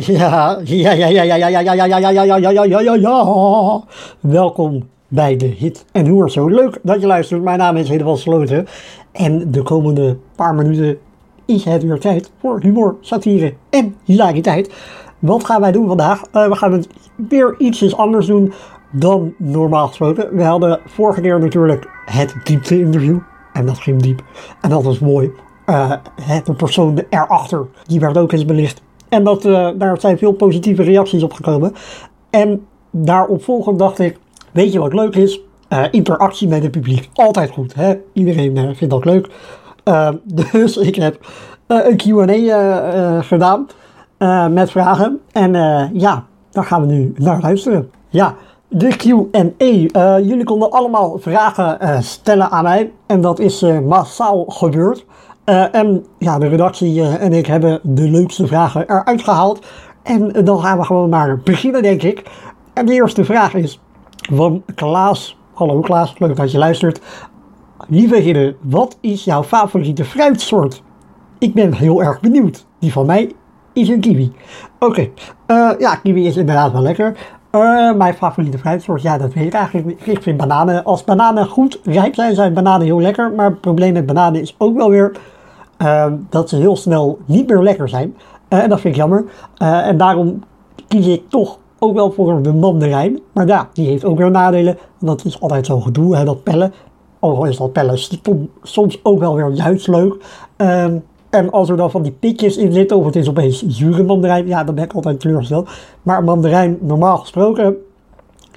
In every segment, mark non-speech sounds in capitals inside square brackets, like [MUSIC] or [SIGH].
Ja, ja, ja, ja, ja, ja, ja, ja, ja, ja, ja, ja, ja, ja, ja, ja, ja. Welkom bij de Hit en Hoer Zo Leuk dat je luistert. Mijn naam is Hedewald Sloten. En de komende paar minuten is het weer tijd voor humor, satire en hilariteit. Wat gaan wij doen vandaag? Uh, we gaan het weer ietsjes anders doen dan normaal gesproken. We hadden vorige keer natuurlijk het diepte-interview. En dat ging diep. En dat was mooi. Uh, de persoon erachter, die werd ook eens belicht. En dat, uh, daar zijn veel positieve reacties op gekomen. En daarop volgend dacht ik, weet je wat leuk is? Uh, interactie met het publiek. Altijd goed. Hè? Iedereen uh, vindt dat leuk. [LAUGHS] dus ik heb een Q&A gedaan met vragen. En ja, daar gaan we nu naar luisteren. Ja, de Q&A. jullie konden allemaal vragen stellen aan mij. En dat is massaal gebeurd. Uh, en ja, de redactie uh, en ik hebben de leukste vragen eruit gehaald. En uh, dan gaan we gewoon maar beginnen, denk ik. En de eerste vraag is van Klaas. Hallo Klaas, leuk dat je luistert. Lieve wat is jouw favoriete fruitsoort? Ik ben heel erg benieuwd. Die van mij is een kiwi. Oké, ja, kiwi is inderdaad wel lekker. mijn favoriete fruitsoort, ja, dat weet ik eigenlijk Ik vind bananen, als bananen goed rijp zijn, zijn bananen heel lekker. Maar het probleem met bananen is ook wel weer dat ze heel snel niet meer lekker zijn. Uh, en dat vind ik jammer. Uh, en daarom kies ik toch ook wel voor de mandarijn. Maar ja, die heeft ook weer nadelen. Dat is altijd zo'n gedoe, hè, dat pellen. Ook al is dat pellen soms ook wel weer juist leuk. Ehm, en als er dan van die pitjes in zitten, of het is opeens zure mandarijn, ja, dan ben ik altijd teleurgesteld. Maar mandarijn, normaal gesproken,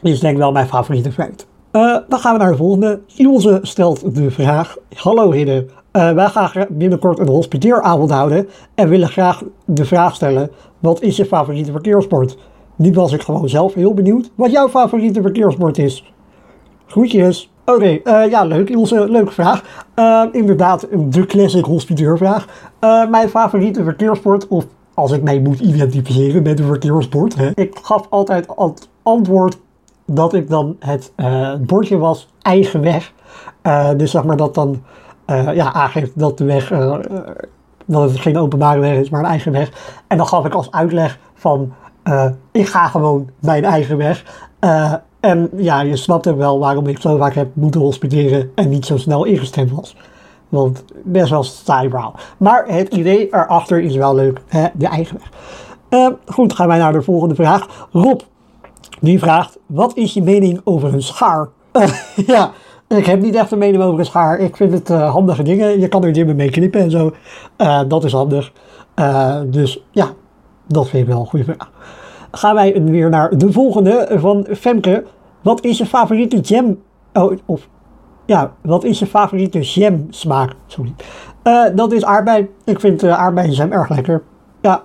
is denk ik wel mijn favoriete fruit. Uh, dan gaan we naar de volgende. Ilse stelt de vraag: Hallo Hidde, uh, wij gaan binnenkort een hospiteeravond houden en willen graag de vraag stellen: wat is je favoriete verkeerssport? Nu was ik gewoon zelf heel benieuwd wat jouw favoriete verkeerssport is. Groetjes. Oké, uh, ja, leuk. Onze leuke vraag. Uh, inderdaad, de classic hospiteurvraag. Mijn favoriete verkeerssport, of als ik mij moet identificeren met een verkeerssport. Hè. Ik gaf altijd antwoord dat ik dan het bordje was eigen weg. dus zeg maar dat dan uh, ja, aangeeft dat de weg, uh, dat het geen openbare weg is, maar een eigen weg. En dan gaf ik als uitleg van, ik ga gewoon mijn eigen weg. en ja, je snapt ook wel waarom ik zo vaak heb moeten hospiteren en niet zo snel ingestemd was. Want best wel saai. Maar het idee erachter is wel leuk, hè? de eigen weg. Goed, gaan wij naar de volgende vraag. Rob, die vraagt, wat is je mening over een schaar? [LAUGHS] Ja, ik heb niet echt een mening over een schaar. Ik vind het uh, handige dingen. Je kan er dingen mee knippen en zo. Uh, dat is handig. Uh, dus ja, dat vind ik wel een goede vraag. Gaan wij weer naar de volgende van Femke. Wat is je favoriete jam? Oh, of ja, wat is je favoriete jam smaak? Sorry. dat is aardbei. Ik vind aardbeienjam erg lekker. Ja,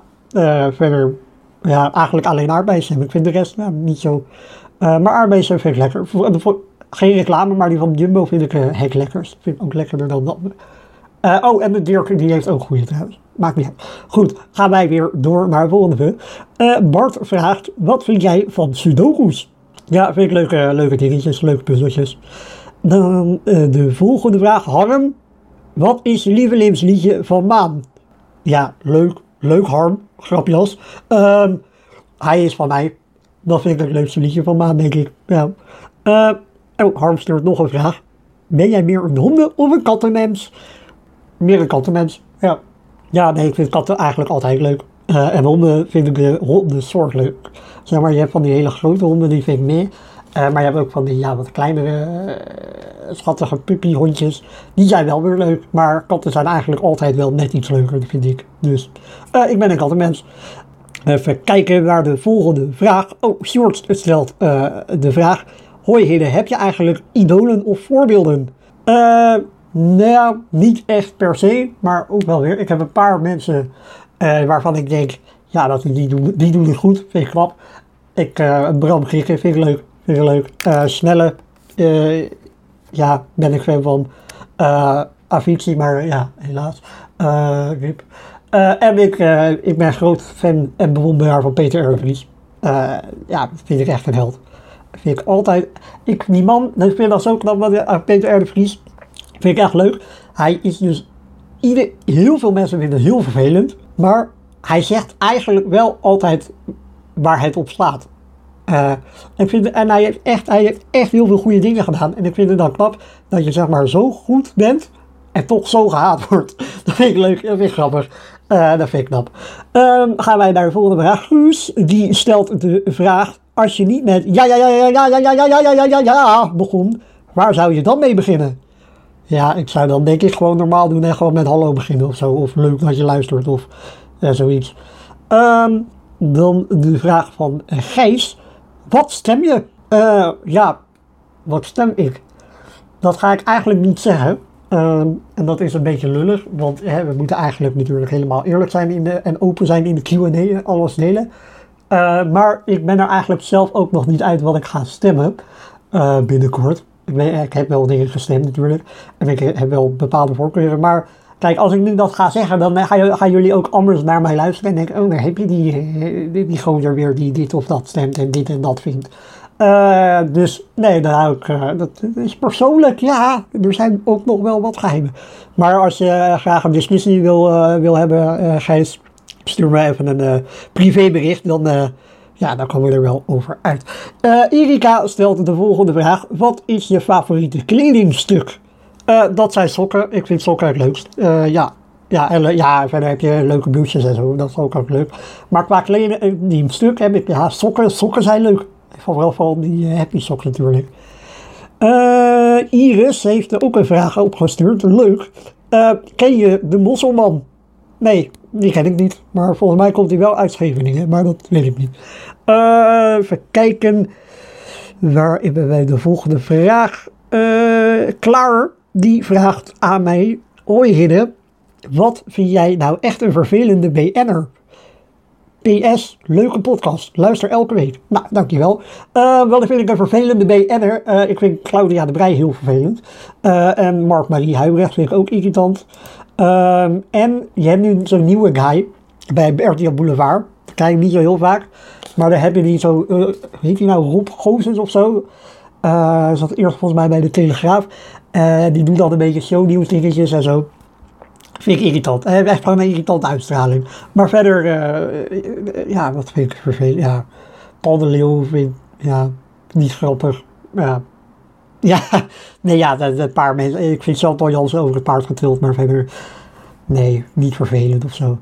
verder ja, eigenlijk alleen aardbeienjam. Ik vind de rest nou, niet zo. maar aardbeienjam vind ik lekker. Geen reclame, maar die van Jumbo vind ik uh, hek lekkers. Vind ik ook lekkerder dan andere. Uh, oh, en de Dirk, die heeft ook goede trouwens. Maakt niet uit. Goed, gaan wij weer door naar de volgende. Uh, Bart vraagt, wat vind jij van sudoku's? Ja, vind ik leuke, leuke dingetjes, leuke puzzeltjes. Dan de volgende vraag, Harm. Wat is je lievelingsliedje van Maan? Ja, leuk, leuk Harm, grapjas. Ehm, hij is van mij. Dat vind ik het leukste liedje van Maan, denk ik. Ja. Oh, Harm stuurt nog een vraag. Ben jij meer een honden- of een kattenmens? Meer een kattenmens, ja. Ja, nee, ik vind katten eigenlijk altijd leuk. Uh, en honden vind ik de hondensoort leuk. Zeg maar, je hebt van die hele grote honden, die vind ik meer. Uh, maar je hebt ook van die ja, wat kleinere, uh, schattige puppyhondjes. Die zijn wel weer leuk. Maar katten zijn eigenlijk altijd wel net iets leuker, vind ik. Dus ik ben een kattenmens. Even kijken naar de volgende vraag. Oh, Short stelt de vraag. Hoi Hidde, heb je eigenlijk idolen of voorbeelden? Uh, nou, niet echt per se, maar ook wel weer. Ik heb een paar mensen uh, waarvan ik denk, ja, dat die, doen, die doen het goed, vind ik knap. Ik, uh, Bram Grieken vind ik leuk, vind ik leuk. Snelle, ja, ben ik fan van. Avicii, maar ja, helaas. Rip. en ik, ik ben groot fan en bewonderaar van Peter R. Vries. ja, vind ik echt een held. Vind ik altijd. Ik, die man, ik vind dat zo knap, Peter R. de Vries. Vind ik echt leuk. Hij is dus. Ieder, heel veel mensen vinden het heel vervelend. Maar hij zegt eigenlijk wel altijd waar het op slaat. Uh, ik vind, en hij heeft, echt, hij heeft echt heel veel goede dingen gedaan. En ik vind het dan knap dat je zeg maar zo goed bent en toch zo gehaat wordt. [LAUGHS] Dat vind ik leuk, dat vind ik grappig. Uh, dat vind ik knap. Um, gaan wij naar de volgende vraag. Die stelt de vraag: als je niet met ja, ja, ja, ja, ja, ja, ja, ja, ja, ja, ja, ja begon, waar zou je dan mee beginnen? Ja, ik zou dan denk ik gewoon normaal doen en gewoon met hallo beginnen of zo. Of leuk dat je luistert of uh, zoiets. Um, dan de vraag van Gijs. Wat stem je? Uh, ja, wat stem ik? Dat ga ik eigenlijk niet zeggen. Uh, en dat is een beetje lullig, want hè, we moeten eigenlijk natuurlijk helemaal eerlijk zijn in de, en open zijn in de QA, alles delen. Uh, maar ik ben er eigenlijk zelf ook nog niet uit wat ik ga stemmen uh, binnenkort. Ik, ik, heb wel dingen gestemd natuurlijk en ik heb wel bepaalde voorkeuren, maar Kijk, als ik nu dat ga zeggen, dan gaan, jullie ook anders naar mij luisteren en denken, oh, daar heb je die, die, die weer die dit of dat stemt en dit en dat vindt. Dus nee, uh, dat is persoonlijk, ja, er zijn ook nog wel wat geheimen. Maar als je graag een discussie wil, wil hebben, Gijs, stuur me even een privébericht, dan, ja, dan komen we er wel over uit. Erika stelt de volgende vraag, wat is je favoriete kledingstuk? dat zijn sokken, ik vind sokken het leukst, ja. Ja, en, ja, verder heb je leuke bloesjes en zo, dat is ook, ook leuk. Maar qua kleding, stuk heb ik, ja, sokken, sokken zijn leuk. Vooral van die Happy Socks natuurlijk. Iris heeft ook een vraag opgestuurd. Leuk. Ken je de Mosselman? Nee, die ken ik niet. Maar volgens mij komt hij wel uit. Maar dat weet ik niet. even kijken. Waar hebben wij de volgende vraag? Klaar, die vraagt aan mij. Hoi Hidde, wat vind jij nou echt een vervelende BN'er? PS, leuke podcast. Luister elke week. Nou, dankjewel. Uh, wel vind ik een vervelende BN'er. Uh, ik vind Claudia de Brij heel vervelend. Uh, en Mark-Marie Huibrecht vind ik ook irritant. Ehm, en je hebt nu zo'n nieuwe guy bij RTL Boulevard. Dat krijg ik niet zo heel vaak. Maar daar heb je die zo, heet hij nou Rob Gozens of zo? zat eerst volgens mij bij de Telegraaf. die doet dan een beetje shownieuws dingetjes en zo. Vind ik irritant. Hij heeft echt gewoon een irritante uitstraling. Maar verder, uh, ja, wat vind ik vervelend. Ja, Paul de Leeuw vind ja, niet grappig. Ja, ja, [LAUGHS] nee, ja, dat, dat paar mensen. Ik vind over het paard getild, maar verder, nee, niet vervelend of zo.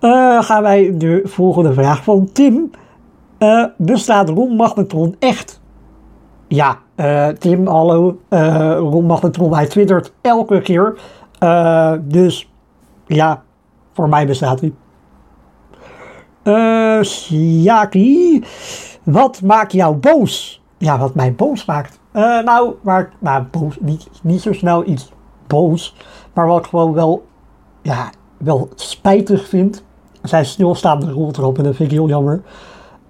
Uh, gaan wij de volgende vraag van Tim. Uh, bestaat Ron Magnetron echt? Ja, uh, Tim, hallo. Ron Magnetron, hij twittert elke keer. dus ja, voor mij bestaat hij. Uh, wat maakt jou boos? Ja, wat mij boos maakt? Uh, nou, waar, nou, boos, niet, niet zo snel iets boos, maar wat ik gewoon wel, ja, wel spijtig vind, zijn stilstaande roltrap en dat vind ik heel jammer.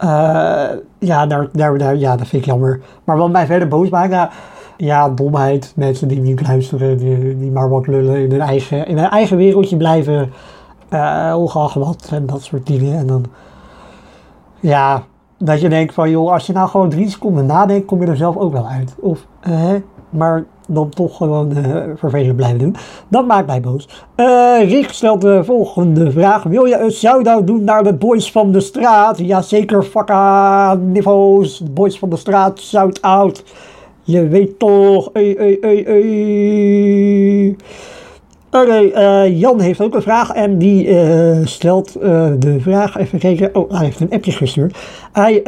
Uh, ja, daar, daar, daar, ja, dat vind ik jammer. Maar wat mij verder boos maakt, nou, ja, domheid. Mensen die niet luisteren, die, die maar wat lullen in hun eigen, in hun eigen wereldje blijven. Uh, ongeacht wat en dat soort dingen. En dan, ja, dat je denkt van, joh, als je nou gewoon drie seconden nadenkt, kom je er zelf ook wel uit. Of, uh, maar dan toch gewoon uh, vervelend blijven doen. Dat maakt mij boos. Uh, Rick stelt de volgende vraag. Wil je een shout-out doen naar de boys van de straat? Jazeker, fakka, niveaus, boys van de straat, shout-out. Je weet toch. Ey, ey, ey, ey. Oké, uh, Jan heeft ook een vraag en die uh, stelt uh, de vraag, even kijken, oh hij heeft een appje gestuurd. Hij,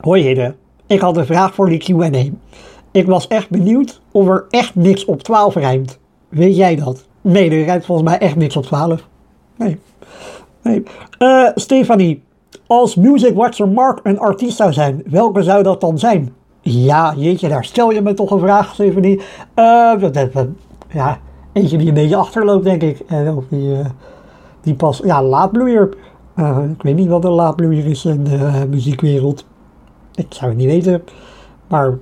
hoi heren, ik had een vraag voor de Q&A. Ik was echt benieuwd of er echt niks op 12 rijmt. Weet jij dat? Nee, er rijmt volgens mij echt niks op 12. Nee. nee. Stefanie, als Music Watcher Mark een artiest zou zijn, welke zou dat dan zijn? Ja, jeetje, daar stel je me toch een vraag, Stephanie. Uh, ja, eentje die een beetje achterloopt, denk ik. En die, uh, die pas, ja, laadbloeier. Uh, ik weet niet wat een laadbloeier is in de muziekwereld. Ik zou het niet weten. Maar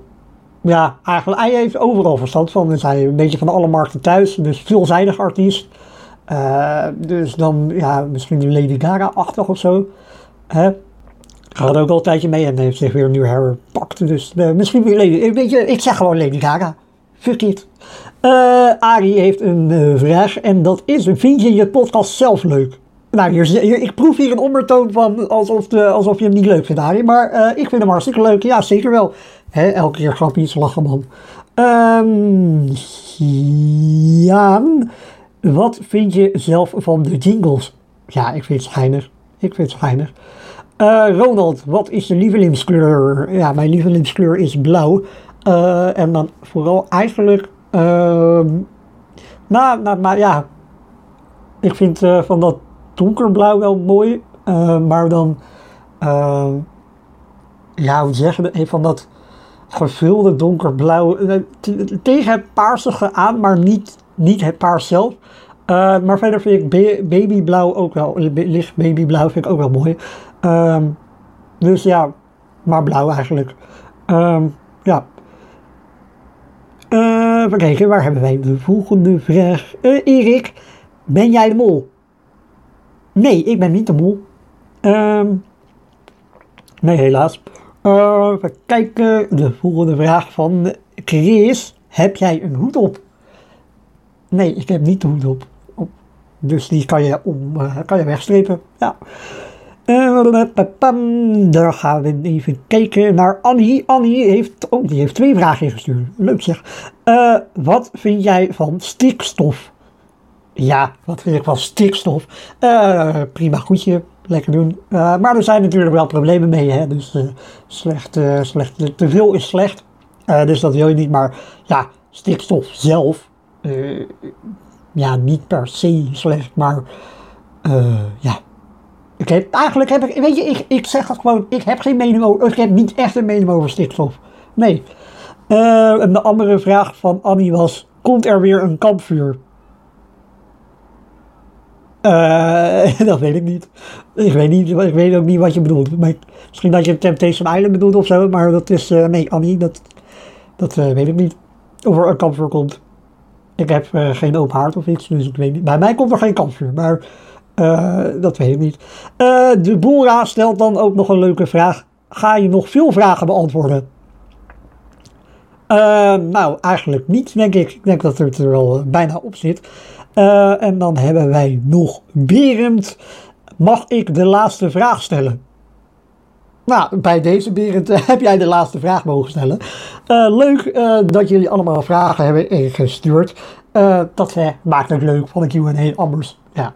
ja, eigenlijk, hij heeft overal verstand van. Dus hij een beetje van alle markten thuis. Dus veelzijdig artiest. dus dan, ja, misschien Lady Gaga-achtig of zo. Hè? Gaat ook al een tijdje mee en heeft zich weer een nieuw haar pakt. Dus misschien weer Lady... Weet ik zeg gewoon Lady Gaga. It. Uh, Arie heeft een uh, vraag en dat is, vind je je podcast zelf leuk? Nou, hier, ik proef hier een ondertoon van alsof, de, alsof je hem niet leuk vindt, Arie. Maar eh, ik vind hem hartstikke leuk. Ja, zeker wel. Hè, elke keer grapjes, lachen, man. Jaan, wat vind je zelf van de jingles? Ja, ik vind het schijnig. Ik vind het schijnig. Eh, Ronald, wat is je lievelingskleur? Ja, mijn lievelingskleur is blauw. Eh, en dan vooral eigenlijk... ehm nou, nou, maar ja, ik vind eh, van dat donkerblauw wel mooi. eh, maar dan, eh, ja, hoe zeg je Van dat gevulde donkerblauw. tegen het paarsige aan, maar niet, niet het paars zelf. Maar verder vind ik ba- babyblauw ook wel, licht babyblauw vind ik ook wel mooi. Ehm, dus ja, maar blauw eigenlijk. Ehm, even kijken, waar hebben wij de volgende vraag? Eh, Erik, ben jij de mol? Nee, ik ben niet de mol. Ehm, nee, helaas. Eh, even kijken, de volgende vraag van Chris. Heb jij een hoed op? Nee, ik heb niet de hoed op. Dus die kan je, om, kan je wegstrepen. Ja. Daar gaan we even kijken naar Annie. Annie heeft, oh, die heeft twee vragen ingestuurd. Leuk zeg. Eh, wat vind jij van stikstof? Ja, wat vind ik van stikstof? Eh, prima goedje, lekker doen. Eh, maar er zijn natuurlijk wel problemen mee. Hè? Dus slecht, slecht, te veel is slecht. Dus dat wil je niet. Maar ja, stikstof zelf, ja, niet per se slecht. Maar ja, ik heb, eigenlijk heb ik, weet je, ik, ik zeg het gewoon, ik heb geen mening over, ik heb niet echt een mening over stikstof. Nee. Eh, en de andere vraag van Annie was, komt er weer een kampvuur? Eh, [LAUGHS] dat weet ik niet. Ik weet niet, ik weet ook niet wat je bedoelt. Maar misschien dat je Temptation Island bedoelt of zo, maar dat is, eh, nee Annie, dat, dat eh, weet ik niet. Of er een kampvuur komt. Ik heb eh, geen open haard of iets, dus ik weet niet. Bij mij komt er geen kampvuur, maar eh, dat weet ik niet. Eh, de Boera stelt dan ook nog een leuke vraag. Ga je nog veel vragen beantwoorden? Eh, nou, eigenlijk niet, denk ik. Ik denk dat het er eh, bijna op zit. Eh, en dan hebben wij nog Berend. Mag ik de laatste vraag stellen? Nou, bij deze Berend eh, [LAUGHS] heb jij de laatste vraag mogen stellen. Eh, leuk eh, dat jullie allemaal vragen hebben ingestuurd. Eh, dat eh, maakt het leuk van de Q&A. Anders, ja,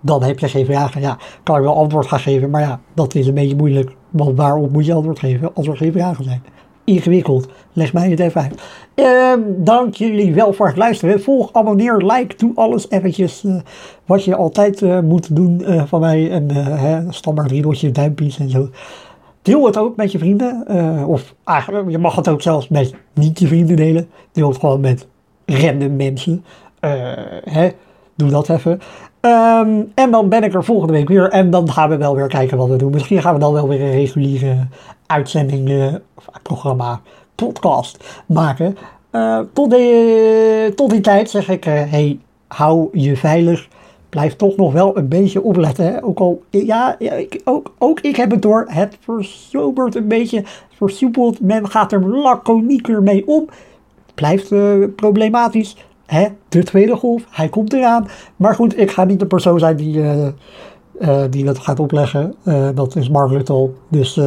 dan heb je geen vragen. Ja, kan ik wel antwoord gaan geven, maar ja, dat is een beetje moeilijk. Want waarop moet je antwoord geven als er geen vragen zijn? Ingewikkeld. Leg mij het even uit. Ehm, dank jullie wel voor het luisteren. Volg, abonneer, like, doe alles eventjes eh, wat je altijd eh, moet doen eh, van mij. En hè, standaard riedeltje, duimpjes en zo. Deel het ook met je vrienden. of eigenlijk, je mag het ook zelfs met niet je vrienden delen. Deel het gewoon met random mensen. Hè, doe dat even. Ehm, en dan ben ik er volgende week weer. En dan gaan we wel weer kijken wat we doen. Misschien gaan we dan wel weer een reguliere uitzending, eh, of programma, podcast maken. Eh, tot, die, tot die tijd zeg ik, eh, hey, hou je veilig. Blijf toch nog wel een beetje opletten. Hè? Ook al, ja, ja ik, ook, ook ik heb het door. Het versobert een beetje, versoepelt. Men gaat er laconieker mee om. Blijft problematisch. Hè? De tweede golf, hij komt eraan. Maar goed, ik ga niet de persoon zijn die, eh, eh, die dat gaat opleggen. Eh, dat is Mark Rutte. Dus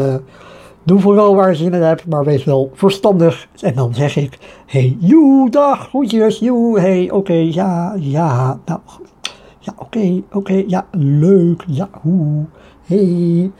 doe vooral waar je zin in hebt, maar wees wel verstandig. En dan zeg ik, hey, joe, dag, groetjes, joe, hey, oké, ja, ja, nou, ja, oké, oké, ja, leuk, ja, hoe, hey.